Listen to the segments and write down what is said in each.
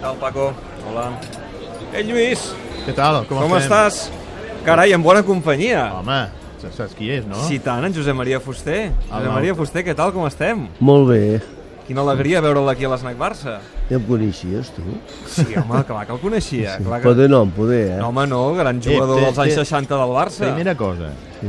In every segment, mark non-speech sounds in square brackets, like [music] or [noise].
tal, Paco? Hola. Ei, Lluís, Què tal? Com, com estàs? Carai, en bona companyia. Home, saps saps qui és, no? Sí, tant, en Josep Maria Fuster. Josep. Maria Fuster, què tal, com estem? Molt bé. Quina alegria veure'l aquí a l'Snac Barça. Ja em coneixies, tu? Sí, home, clar que el coneixia. Sí. Clar que... Poder no, poder, eh? No, home, no, gran jugador té- dels anys té- 60 del Barça. Primera cosa, Sí.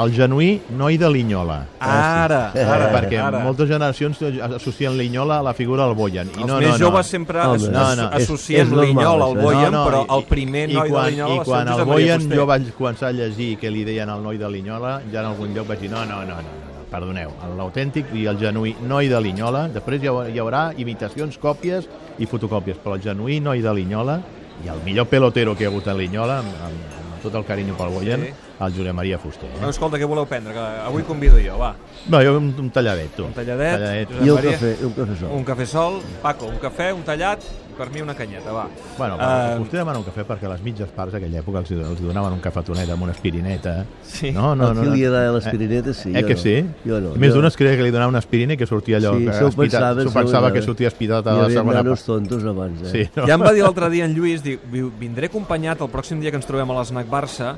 el genuí noi de Linyola. Ara, ara, perquè ara. moltes generacions associen Linyola a la figura del Boyan. I Els no, més no, no. joves sempre Home, no, no, és- associen és normal, Linyola al això. Boyan, No, no, però i- el primer i noi quan, de Linyola I quan el Boyan jo vaig començar a llegir que li deien el noi de Linyola, ja en algun lloc vaig dir no, no, no, no, no perdoneu, l'autèntic i el genuí noi de Linyola, després hi haurà, hi haurà imitacions, còpies i fotocòpies, però el genuí noi de Linyola i el millor pelotero que hi ha hagut a Linyola, amb, amb, amb tot el carinyo pel Boyan, Sí. El Josep Maria Fuster. No, Eh? escolta, què voleu prendre? Que avui convido jo, va. No, jo un, un talladet, tu. Un talladet. talladet. Josep I un Maria? cafè, un cafè sol. Un cafè sol, Paco, un cafè, un tallat, per mi una canyeta, va. Bueno, Eh, uh, vostè demana un cafè perquè a les mitges parts d'aquella època els, els donaven un cafetonet amb una aspirineta. Sí. No, no, Aquí no, no. li agrada l'aspirineta, sí. Eh, jo que no. sí? Jo no. Més jo- d'un es creia que li donava una aspirina i que sortia allò. Sí, que s'ho pensava, s'ho pensava que sortia espitat a Hi la havia segona nanos part. tontos abans, eh? Sí, no? Ja em va dir l'altre dia en Lluís, diu, "Vi- vindré acompanyat el pròxim dia que ens trobem a l'Snac Barça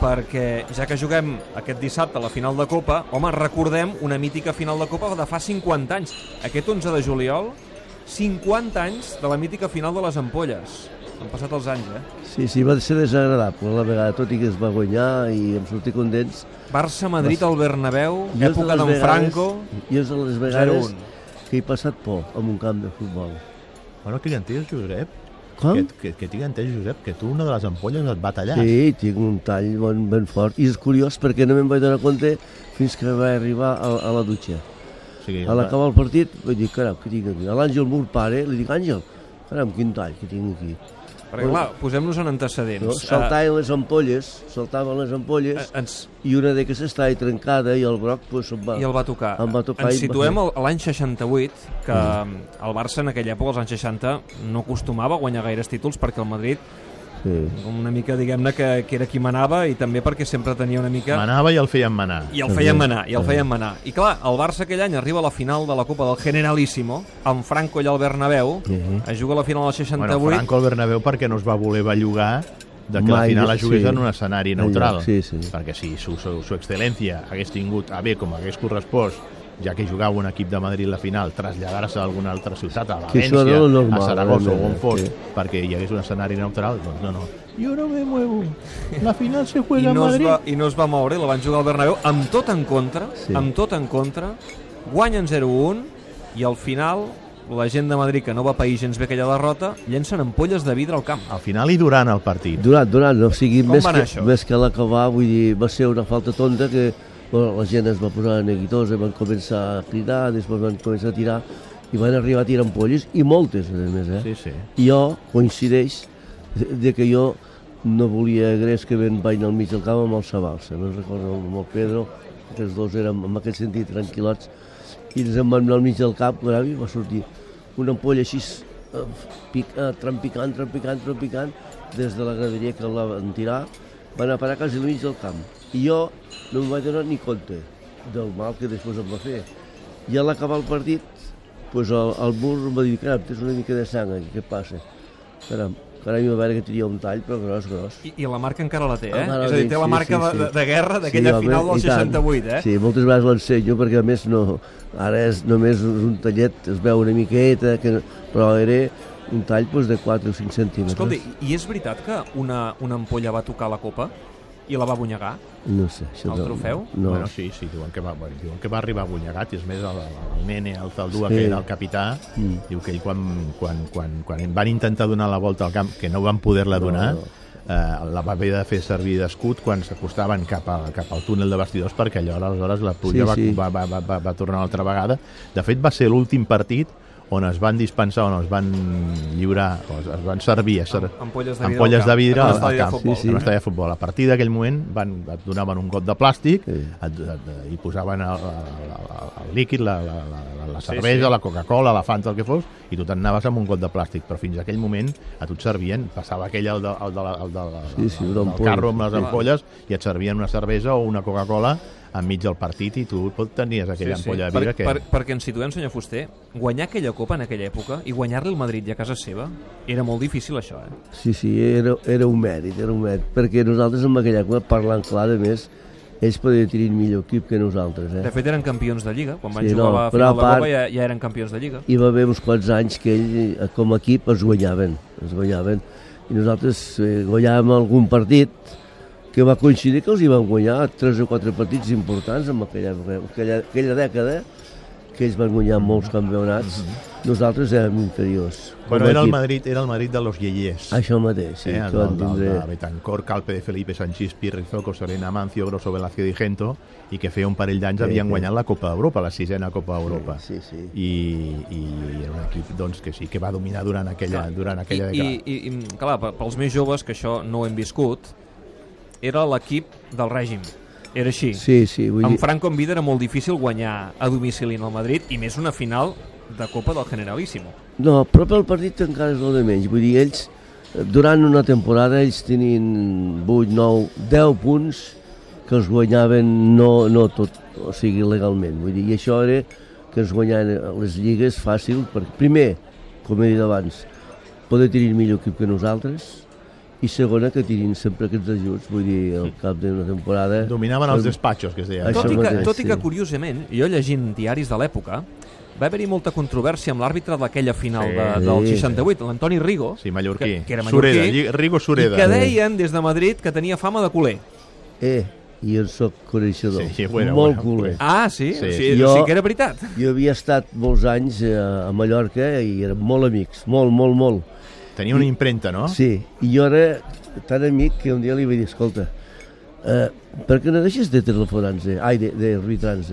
perquè ja que juguem aquest dissabte a la final de Copa, home, recordem una mítica final de Copa de fa 50 anys. Aquest 11 de juliol, 50 anys de la mítica final de les Ampolles. Han passat els anys, eh? Sí, sí, va ser desagradable la vegada, tot i que es va guanyar i em sortir contents. Barça-Madrid al Bernabéu, Jo època d'en Franco, Jo és de les vegades 0-1. que he passat por en un camp de futbol. Bueno, que entès, Josep, Com? que, que, que tinc entès, Josep, que tu una de les ampolles et va tallar. Sí, tinc un tall ben, ben fort. I és curiós perquè no me'n vaig donar compte fins que vaig arribar a, a la dutxa. O sigui, A l'acabar el partit vaig dir, caram, què tinc aquí? A l'Àngel, meu pare, li dic, Àngel, caram, quin tall que tinc aquí. Perquè clar, posem-nos en No? antecedents. Saltaven les ampolles, saltaven les Eh, ampolles, ens, i una d'aquestes estava trencada i el broc pues, se'n va. i el va tocar. Em va tocar Ens em va situem fer- al- a l'any 68, que el Barça en aquella època, als anys 60, no acostumava a guanyar gaires títols perquè el Madrid Sí. una mica, diguem-ne, que, que era qui manava i també perquè sempre tenia una mica... Manava i el feien manar. I el feien manar, i el feien manar. I clar, el Barça aquell any arriba a la final de la Copa del Generalíssimo, amb Franco allà al Bernabéu, Mhm. es juga a la final del 68, Bueno, Franco al Bernabéu perquè no es va voler bellugar de que la Mai, final la jugués sí. en un escenari neutral. Sí, sí. Perquè si su, su, su excel·lència hagués tingut a bé com hagués correspost ja que jugava un equip de Madrid la final, traslladar-se a alguna altra ciutat, a València, normal, a Saragossa o on fos, sí. perquè hi hagués un escenari neutral, doncs no, no. Jo no me muevo, la final se juega en no, es Madrid. va, i no es va moure, la van jugar al Bernabéu amb tot en contra, Sí. amb tot en contra, guanyen 0-1 i al final la gent de Madrid que no va pair gens bé aquella derrota llencen ampolles de vidre al camp. Al final i durant el partit. Durant, durant, o sigui, Com més que, això? més que l'acabar, vull dir, va ser una falta tonta que bueno, la gent es va posar neguitosa, van començar a cridar, després van començar a tirar i van arribar a tirar ampolles, i moltes, a més, eh? Sí, sí. I jo, coincideix, de, que jo no volia gres que ven vaig al mig del camp amb el Sabalsa, no recordo amb el Pedro, que els dos érem en aquest sentit tranquil·lots, i ens en van anar al mig del camp, i va sortir una ampolla així, eh, pic, eh, trampicant, trampicant, trampicant, des de la graderia que la van tirar, van a parar quasi al mig del camp. I jo no em vaig donar ni compte del mal que després em va fer. I a l'acabar el partit, pues el, el mur em va dir, caram, tens una mica de sang aquí, què passa? Caram, caram, a veure que tenia un tall, però gros, gros. I, I la marca encara la té, eh? Encara És a dir, té la sí, marca sí, sí. de, de guerra d'aquella home, final del i tant. 68, eh? Sí, moltes vegades l'ensenyo perquè a més no, ara és només un tallet, es veu una miqueta, que, però era un tall doncs, de 4 o 5 centímetres. Escolta, i és veritat que una, una ampolla va tocar la copa i la va bunyegar? no sé, això el no- trofeu? No, Bueno, sí, sí, diuen que va, bueno, diuen que va arribar agullegat, i és més el, el, nene, el Zaldúa, Sí. que era el capità, Mm. diu que ell quan, quan, quan, quan van intentar donar la volta al camp, que no van poder-la donar, No, eh, la va haver de fer servir d'escut quan s'acostaven cap, a, cap al túnel de vestidors perquè allò aleshores la pluja Sí, sí. Va, va, va, va, va tornar una altra vegada. De fet, va ser l'últim partit on es van dispensar, on es van lliurar, o es, es van servir a ser, Ampolles de vidre ampolles camp, de vidre al, camp, futbol. Sí, sí. estadi de futbol. A partir d'aquell moment van, et donaven un got de plàstic, Sí. et, et, hi posaven el, el, el, el líquid, la, la, la, la, la Sí, cervesa, sí. la Coca-Cola, la Fanta, el que fos, i tu t'anaves amb un got de plàstic, però fins a aquell moment a tu et servien, passava aquell el, de, el, de, el, de, Sí, sí, el, una del ampolla. carro amb les ampolles i et servien una cervesa o una Coca-Cola enmig del partit i tu pot tenies aquella ampolla de per, vidre que... per, perquè ens situem, senyor Fuster, guanyar aquella copa en aquella època i guanyar-li el Madrid ja a casa seva era molt difícil, això, eh? Sí, sí, era, era un mèrit, era un mèrit, perquè nosaltres en aquella època, parlant clar, a més, ells podien tenir millor equip que nosaltres, eh? De fet, eren campions de Lliga. Quan van Sí, jugar no, a la final a de part- Copa ja, ja eren campions de Lliga. Hi va haver uns quants anys que ells, eh, com a equip, es guanyaven, es guanyaven. I nosaltres eh, guanyàvem algun partit que va coincidir que els hi van guanyar tres o quatre partits importants en aquella, aquella, aquella dècada que ells van guanyar molts campionats. Nosaltres érem inferiors. a era el. Madrid, era el Madrid de los yeyés. Això mateix, sí, eh, el, el, tindre... de Betancourt, Calpe de Felipe, Sanchís, Pirrizo, Coserena, Mancio, Grosso, Velázquez i Gento, i que feia un parell d'anys Sí, havien sí. guanyat la Copa d'Europa, la sisena Copa d'Europa. Sí, sí. I, i era un equip doncs, que sí que va dominar durant aquella, durant aquella I, dècada. i, i, clar, pels més joves, que això no ho hem viscut, era l'equip del règim. Era així. Sí, sí, vull Amb dir... Franco en vida era molt difícil guanyar a domicili en el Madrid i més una final de Copa del Generalíssimo. No, però pel partit encara és el de menys. Vull dir, ells, eh, durant una temporada, ells tenien 8, 9, 10 punts que els guanyaven no, no tot, o sigui, legalment. Vull dir, i això era que ens guanyaven les lligues fàcil, perquè primer, com he dit abans, poder tenir millor equip que nosaltres, i segona, que tinguin sempre aquests ajuts, vull dir, al cap d'una temporada... Dominaven els despatxos, que es deia. Tot i, que, mateix, tot i que, sí. curiosament, jo llegint diaris de l'època, va haver-hi molta controvèrsia amb l'àrbitre d'aquella final Sí. de, del Sí. 68, l'Antoni Rigo, Sí, mallorquí. que, que era mallorquí, Sureda, Rigo i Sureda. que deien des de Madrid que tenia fama de culer. Eh, i en soc coneixedor. Sí, bueno, Molt bueno, culer. Ah, sí? Sí. Sigui, Jo- sigui que era veritat. Jo havia estat molts anys eh, a Mallorca i érem molt amics, molt, molt, molt. Tenia una impremta, no? Sí, i jo era tan amic que un dia li vaig dir, escolta, eh, per què no deixes de telefonar-nos, ai, de- d'arbitrar-nos?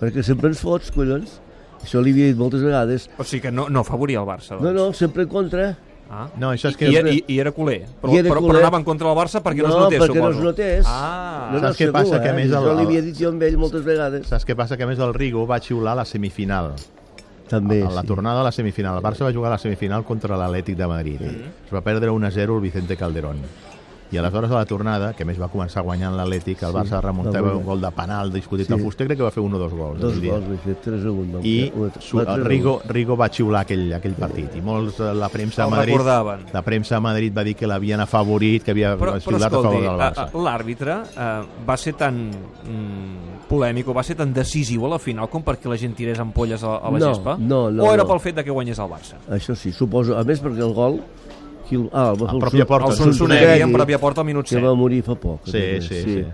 Perquè sempre ens fots, collons. Això li havia dit moltes vegades. O sigui que no, no favoria el Barça. No, Doncs. no, sempre en contra. Ah. No, això és que... I, i, I era culer. Però, I era però, culer. però anava en contra del Barça perquè no, no, es notés, perquè no suposo. es notés. Ah. no, no, Saps què segur, passa? Que a eh? més el- Això li havia dit jo amb ell moltes vegades. Saps què passa? Que a més el Rigo va xiular la semifinal. També, a la sí. tornada a la semifinal. El Barça va jugar a la semifinal contra l'Atlètic de Madrid. Es va perdre 1-0 el Vicente Calderón. I aleshores a la tornada, que a més va començar guanyant l'Atlètic, el Sí, Barça remuntava va un gol de penal discutit Sí. al Fuster, crec que va fer un o dos gols. Dos aquell dia. gols, vaig fer 3 a 1. I su, el Rigo, Rigo va xiular aquell, aquell partit i molts la premsa a Madrid recordaven. la premsa a Madrid va dir que l'havien afavorit que havia Però, però xiulat a favor escolti, del a- Barça a- l'àrbitre eh, va ser tan mm, polèmic o va ser tan decisiu a la final com perquè la gent tirés ampolles a, a la No, gespa? no, no, o era no. pel fet de que guanyés el Barça? Això sí, suposo. A més, perquè el gol... Qui, el- ah, el, A pròpia porta, El el Sonsonegui Sonsonegui. en pròpia porta al minut que 7. va morir fa poc. Sí, també, sí, sí.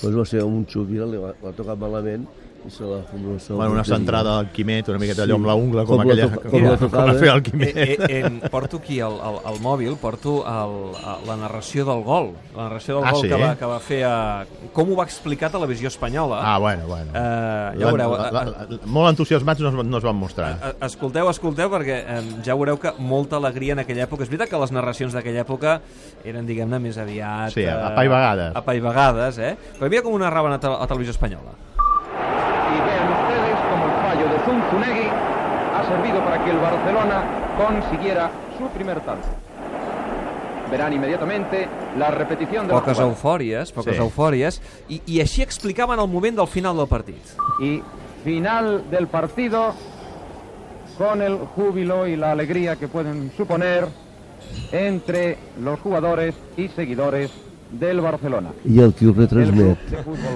Pues va ser un xup, mira, li va, va tocar malament i se la... Se la bueno, una centrada del Quimet, una miqueta Sí. allò amb la ungla, com, Com la aquella, toca- com, la com, tocava. la feia el Eh, Quimet. eh, eh, porto aquí el, el, el mòbil, porto el, la narració del gol. La narració del Ah, gol sí? que, va, que va fer a... Com ho va explicar a Televisió Espanyola. Ah, bueno, bueno. Eh, ja veureu. La- eh, la- la- molt entusiasmats no es, no es van mostrar. Eh, Escolteu, escolteu, perquè eh, ja veureu que molta alegria en aquella època. És veritat que les narracions d'aquella època eren, diguem-ne, més aviat... Sí, apaivagades. Apaivagades, eh? Però hi havia com una narraven a, te a Televisió Espanyola. Zunzunegui ha servido para que el Barcelona consiguiera su primer tanto. Verán inmediatamente la repetición de la Poques jugada. eufòries, poques Sí. eufòries, i, i així explicaven el moment del final del partit. Y final del partido con el júbilo y la alegría que pueden suponer entre los jugadores y seguidores del Barcelona. I el qui ho retransmet.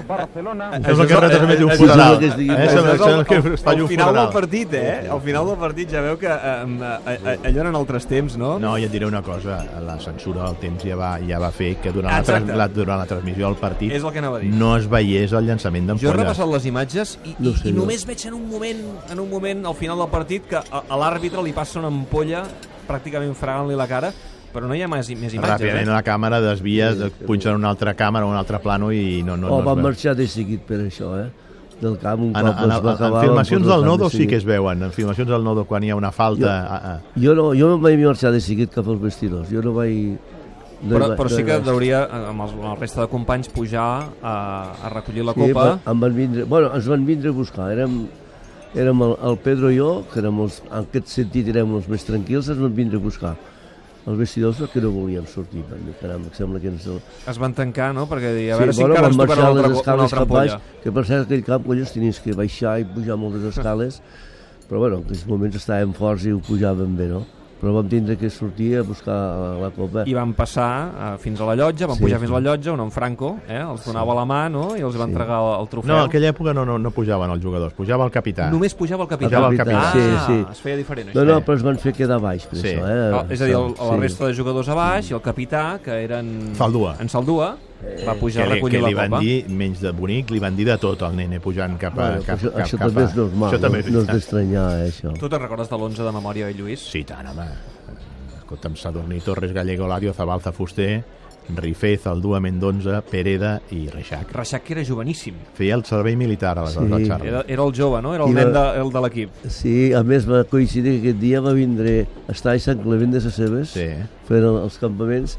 Barcelona Això és el que retransmet un això és funeral. Això és el que es fa al un final del funeral. partit, eh? Al final del partit ja veu que eh, allò eren altres temps, no? No, i et diré una cosa, la censura del temps ja va, ja va fer que durant la, Exacte. la, durant la transmissió del partit És el que anava a dir. no es veiés el llançament Jo he d'ampolles. repassat les imatges i, No i, sé, i no. només veig en un moment, en un moment al final del partit que a, a l'àrbitre li passa una ampolla pràcticament fregant-li la cara, però no hi ha més, més imatges. Ràpidament Eh? la càmera desvia, punxa en una altra càmera, un altre plano i no, no, O no van es veu. marxar de seguit per això, eh? Del camp un En, cop en, es va en, acabar... en filmacions del Nodo de sí que es veuen. En filmacions del Nodo, quan hi ha una falta... Jo- a, a, Jo no, jo no vaig marxar de seguit cap als vestidors. Jo no vaig... No Però, però no sí que hauria, eh, amb, els, amb la resta de companys, pujar a, a recollir la Sí, copa. em van vindre, bueno, ens van vindre a buscar. Érem, érem el, el Pedro i jo, que érem els, en aquest sentit érem els més tranquils, ens van vindre a buscar. Els vestidors perquè no volíem sortir. Dir, caram, em sembla que ens... Es van tancar, no? Perquè a Sí, veure si bueno, encara ens tocarà una altra, una altra baix, que per cert aquell camp, collons, tenies que baixar i pujar moltes escales, [laughs] però bueno, en aquells moments estàvem forts i ho pujàvem bé, no? Però vam tindre que sortir a buscar la copa. I van passar uh, fins a la llotja, van Sí, pujar sí. fins a la llotja, on en Franco eh, els donava la mà no? i els va Sí. entregar el, el trofeu. No, en aquella època no, no, no pujaven els jugadors, pujava el capità. Només pujava el capità. Pujava el capità. Ah, Sí, sí. es feia diferent. No, això. no, però es van fer quedar baix, per Sí. això, eh? Ah, és a dir, el, la Sí. resta de jugadors a baix i el capità, que eren... Saldua. En Saldua, va pujar que a li, recollir que li la van copa. dir, menys de bonic, li van dir de tot al nene pujant cap a... Bueno, cap, això, cap, això cap també a... és normal, Això també no, és no és d'estranyar, eh, això. Tu te'n recordes de l'11 de memòria, Lluís? Sí, tant, home. Escolta'm, Sadurní, Torres, Gallego, Lario, Zabalza, Fuster, Rifé, Zaldua, Mendonza, Pereda i Reixac. Reixac, que era joveníssim. Feia el servei militar, aleshores, Sí. Era, era el jove, no? Era el I nen de, el de l'equip. Sí, a més va coincidir que aquest dia va vindre a estar a Sant Clement de Seves, Sí, fent el- els campaments,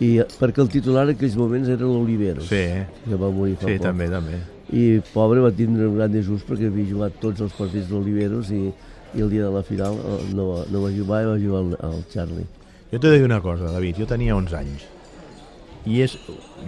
i perquè el titular en aquells moments era l'Oliveros, sí, que va morir fa sí, poc. també, també. I pobre va tindre un gran desús perquè havia jugat tots els partits d'Oliveros i, i el dia de la final eh, no, va- no va jugar i va jugar el, el Charlie. Jo t'he de dir una cosa, David, jo tenia 11 anys i és,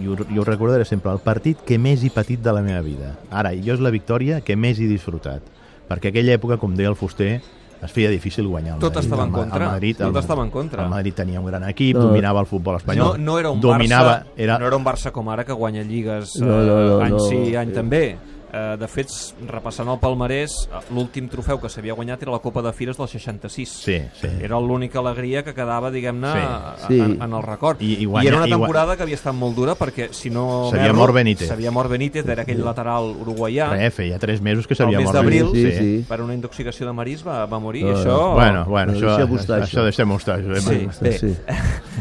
i ho recordaré sempre, el partit que més he patit de la meva vida. Ara, jo és la victòria que més he disfrutat, perquè aquella època, com deia el Fuster, es feia difícil guanyar el Tot Madrid. estava en contra, el Madrid, tot el, estava en contra. El Madrid tenia un gran equip, No. dominava el futbol No, espanyol. no, era un dominava, Barça, era, no era un Barça com ara que guanya lligues eh, No, no, no, any no. sí, any també. Eh, de fet, repassant el palmarès, eh, l'últim trofeu que s'havia guanyat era la Copa de Fires del 66. Sí, sí. Era l'única alegria que quedava, diguem-ne, Sí. Sí. en, en el record. I- i I, guanya- era una i temporada que havia estat molt dura perquè, si no... S'havia mort Benítez. S'havia mort Benítez, era aquell lateral uruguaià. Res, feia tres mesos que s'havia mes mort. d'abril, Sí, sí. per una intoxicació de marís va, va morir. No, i això... Bueno, bueno, Però això, això, això. deixem-ho estar. Josep. Sí. bé. Sí.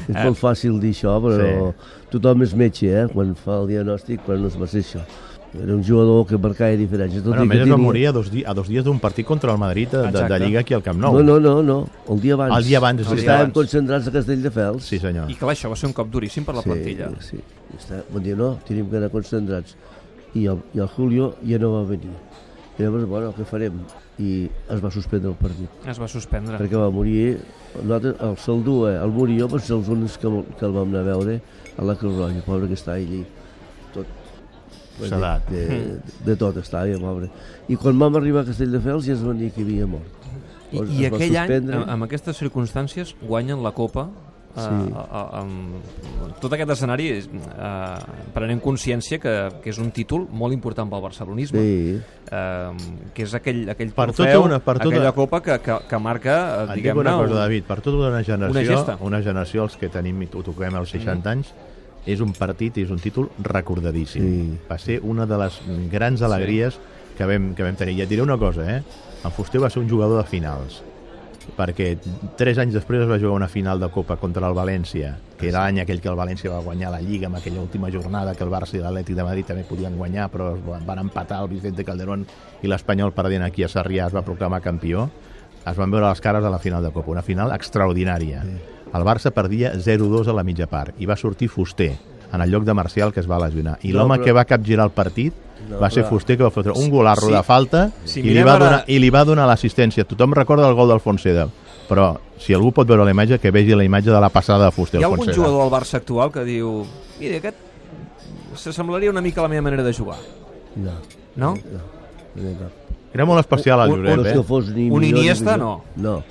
És molt fàcil dir això, però tothom és metge, eh? Quan fa el diagnòstic, però no es va ser això. Era un jugador que marcava diferències. Tot Bueno, a i més que es va tenia- morir a dos, di a dos dies d'un partit contra el Madrid de, de, de Exacte. Lliga aquí al Camp Nou. No, no, no, no, el dia abans. El dia abans, El dia abans. concentrats a Castelldefels. Sí, senyor. I clar, això va ser un cop duríssim per la plantilla. Sí, sí. Està, bon dia, no, tenim que anar concentrats. I el, I el Julio ja no va venir. I llavors, bueno, què farem? I es va suspendre el partit. Es va suspendre. Perquè va morir, nosaltres, el Saldua, el Murió, va ser els únics que, que el vam anar a veure a la Creu Roja, pobre que està allí. Sedat. de, de, de tot estava, pobre. I quan vam arribar a Castelldefels ja es va dir que havia mort. I, Llavors i aquell any, suspendre. amb, amb aquestes circumstàncies, guanyen la Copa eh, Sí. a- a- amb tot aquest escenari eh, prenent consciència que, que és un títol molt important pel barcelonisme Sí, eh, que és aquell, aquell Per trofeu, tota una- per tota- aquella copa que, que, que marca eh, diguem-ne una cosa, un- David, per tota una generació, Una gesta. una generació, els que tenim i ho toquem als 60 anys, és un partit, és un títol recordadíssim. Sí. Va ser una de les grans alegries que, vam, que vam tenir. I et diré una cosa, eh? En Fuster va ser un jugador de finals perquè tres anys després es va jugar una final de Copa contra el València, que era l'any aquell que el València va guanyar la Lliga, amb aquella última jornada que el Barça i l'Atlètic de Madrid també podien guanyar, però van empatar el Vicente Calderón i l'Espanyol perdent aquí a Sarrià es va proclamar campió. Es van veure les cares a la final de Copa, una final extraordinària. El Barça perdia 0-2 a la mitja part i va sortir Fuster en el lloc de Marcial que es va lesionar. I No, l'home però- que va capgirar el partit No, va ser Fuster que va fotre un golarro Sí. de falta Si i, li va ara- donar, i li va donar l'assistència. Tothom recorda el gol del Fonseda, però si algú pot veure la imatge, que vegi la imatge de la passada de Fuster Hi ha al algun Fonseda. jugador al Barça actual que diu mira, aquest s'assemblaria una mica a la meva manera de jugar, no, no? no, no, no. Era molt especial el Josep, no eh? que fos ni Un millor ni Iniesta, millor. No.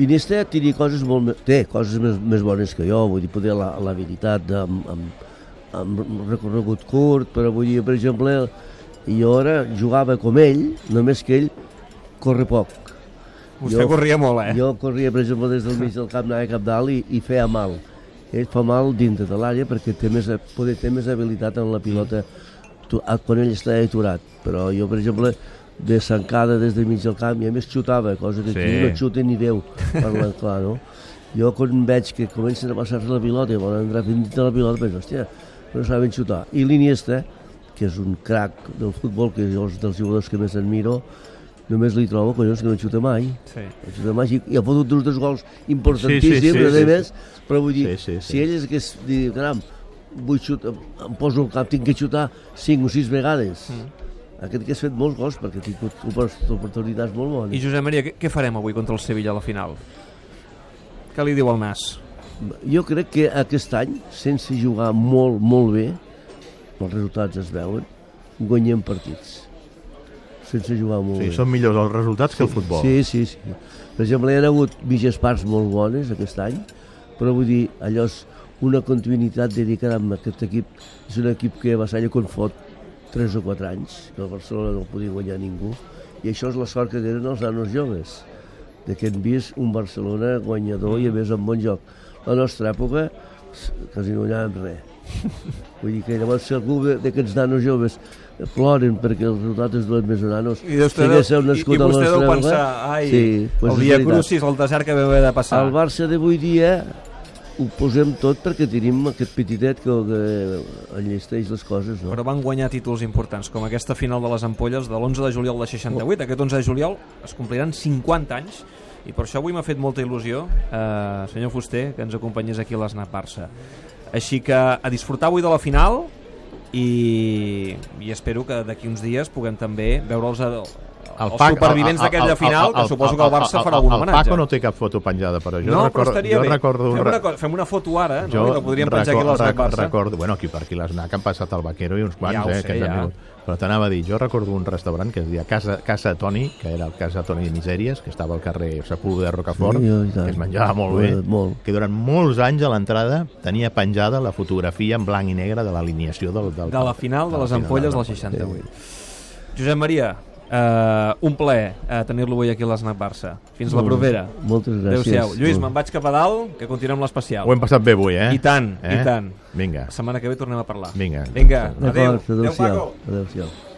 Iniesta tenia coses molt, té coses més, més bones que jo, vull dir, poder l'habilitat amb, amb, amb recorregut curt, però vull dir, per exemple, jo ara jugava com ell, només que ell corre poc. Vostè Jo- corria molt, eh? Jo corria, per exemple, des del mig del camp, anava cap dalt i, i feia mal. Ell fa mal dintre de l'àrea perquè té més, poder, té més habilitat en la pilota tu- quan ell està aturat. Però jo, per exemple, de sancada des del mig del camp i a més xutava, cosa que Sí. aquí no xuta ni Déu, parlant clar, no? Jo quan veig que comencen a passar-se la pilota i volen entrar fins de la pilota, penso, hòstia, no saben xutar. I l'Iniesta, que és un crac del futbol, que és dels jugadors que més admiro, només li trobo, collons, que no xuta mai. Sí. El Josep Màgic i ha fotut dos, dos gols importantíssims, Sí, sí, sí, sí, més, però vull dir, Sí, sí, sí. si ell és que dir, caram, vull xutar, em poso al cap, tinc que xutar cinc o sis vegades. Mm. Aquest que has fet molts gols perquè ha tingut opor- oportunitats molt bones. I Josep Maria, què, què farem avui contra el Sevilla a la final? Què li diu el Nas? Jo crec que aquest any, sense jugar molt, molt bé, els resultats es veuen, guanyem partits. Sense jugar molt Sí, bé. són millors els resultats que el futbol. Sí, sí, sí. Per exemple, hi ha hagut mitges parts molt bones aquest any, però vull dir, allò és una continuïtat de dir que amb aquest equip és un equip que avasalla quan fot 3 o 4 anys, que el Barcelona no podia guanyar ningú, i això és la sort que tenen els nanos joves, de que hem vist un Barcelona guanyador i a més amb bon joc. La nostra època quasi no guanyàvem res. [laughs] Vull dir que llavors si algú de- d'aquests nanos joves ploren perquè els resultats es duen més nanos, I vostè, deu, i, nascut i la vostè deu pensar, ai, sí, pues el dia. Crucis, el desert que veu haver de passar. El Barça d'avui dia ho posem tot perquè tenim aquest petitet que, que enllesteix les coses, no? però van guanyar títols importants, com aquesta final de les ampolles de l'11 de juliol de 68. Aquest 11 de juliol es compliran 50 anys i per això avui m'ha fet molta il·lusió, eh, senyor Fuster, que ens acompanyés aquí a l'Snap Barça. Així que a disfrutar avui de la final i, i espero que d'aquí uns dies puguem també veure'ls a, els Pac- supervivents el- el- d'aquella el- final, el- que el- suposo que el Barça el- farà algun el homenatge. Paco no té cap foto penjada, però jo no, però recordo, estaria jo bé. recordo fem, una, cosa, fem una foto ara, no? Jo I la podríem penjar aquí a l'Snac Barça. recordo, bueno, aquí per aquí l'Snac han passat el Vaquero i uns quants, Ja eh, sé, que ja. vingut. Però t'anava a dir, jo recordo un restaurant que es deia Casa, Casa Toni, que era el Casa Toni de Misèries, que estava al carrer Sepulveda de Rocafort, Sí, que es menjava molt bé, Molt, molt. que durant molts anys a l'entrada tenia penjada la fotografia en blanc i negre de l'alineació del, del... de la final de les final ampolles de del les 68. Josep Maria, eh, un plaer eh, tenir-lo avui aquí a l'Snac Barça. Fins la propera. Moltes gràcies. Adéu-siau. Lluís, me'n vaig cap a dalt, que continuem l'especial. Ho hem passat bé avui, eh? I tant, i tant. Vinga, La setmana que ve tornem a parlar. vinga. Vinga, adéu. Adéu, adéu-siau. Paco. Adéu-siau.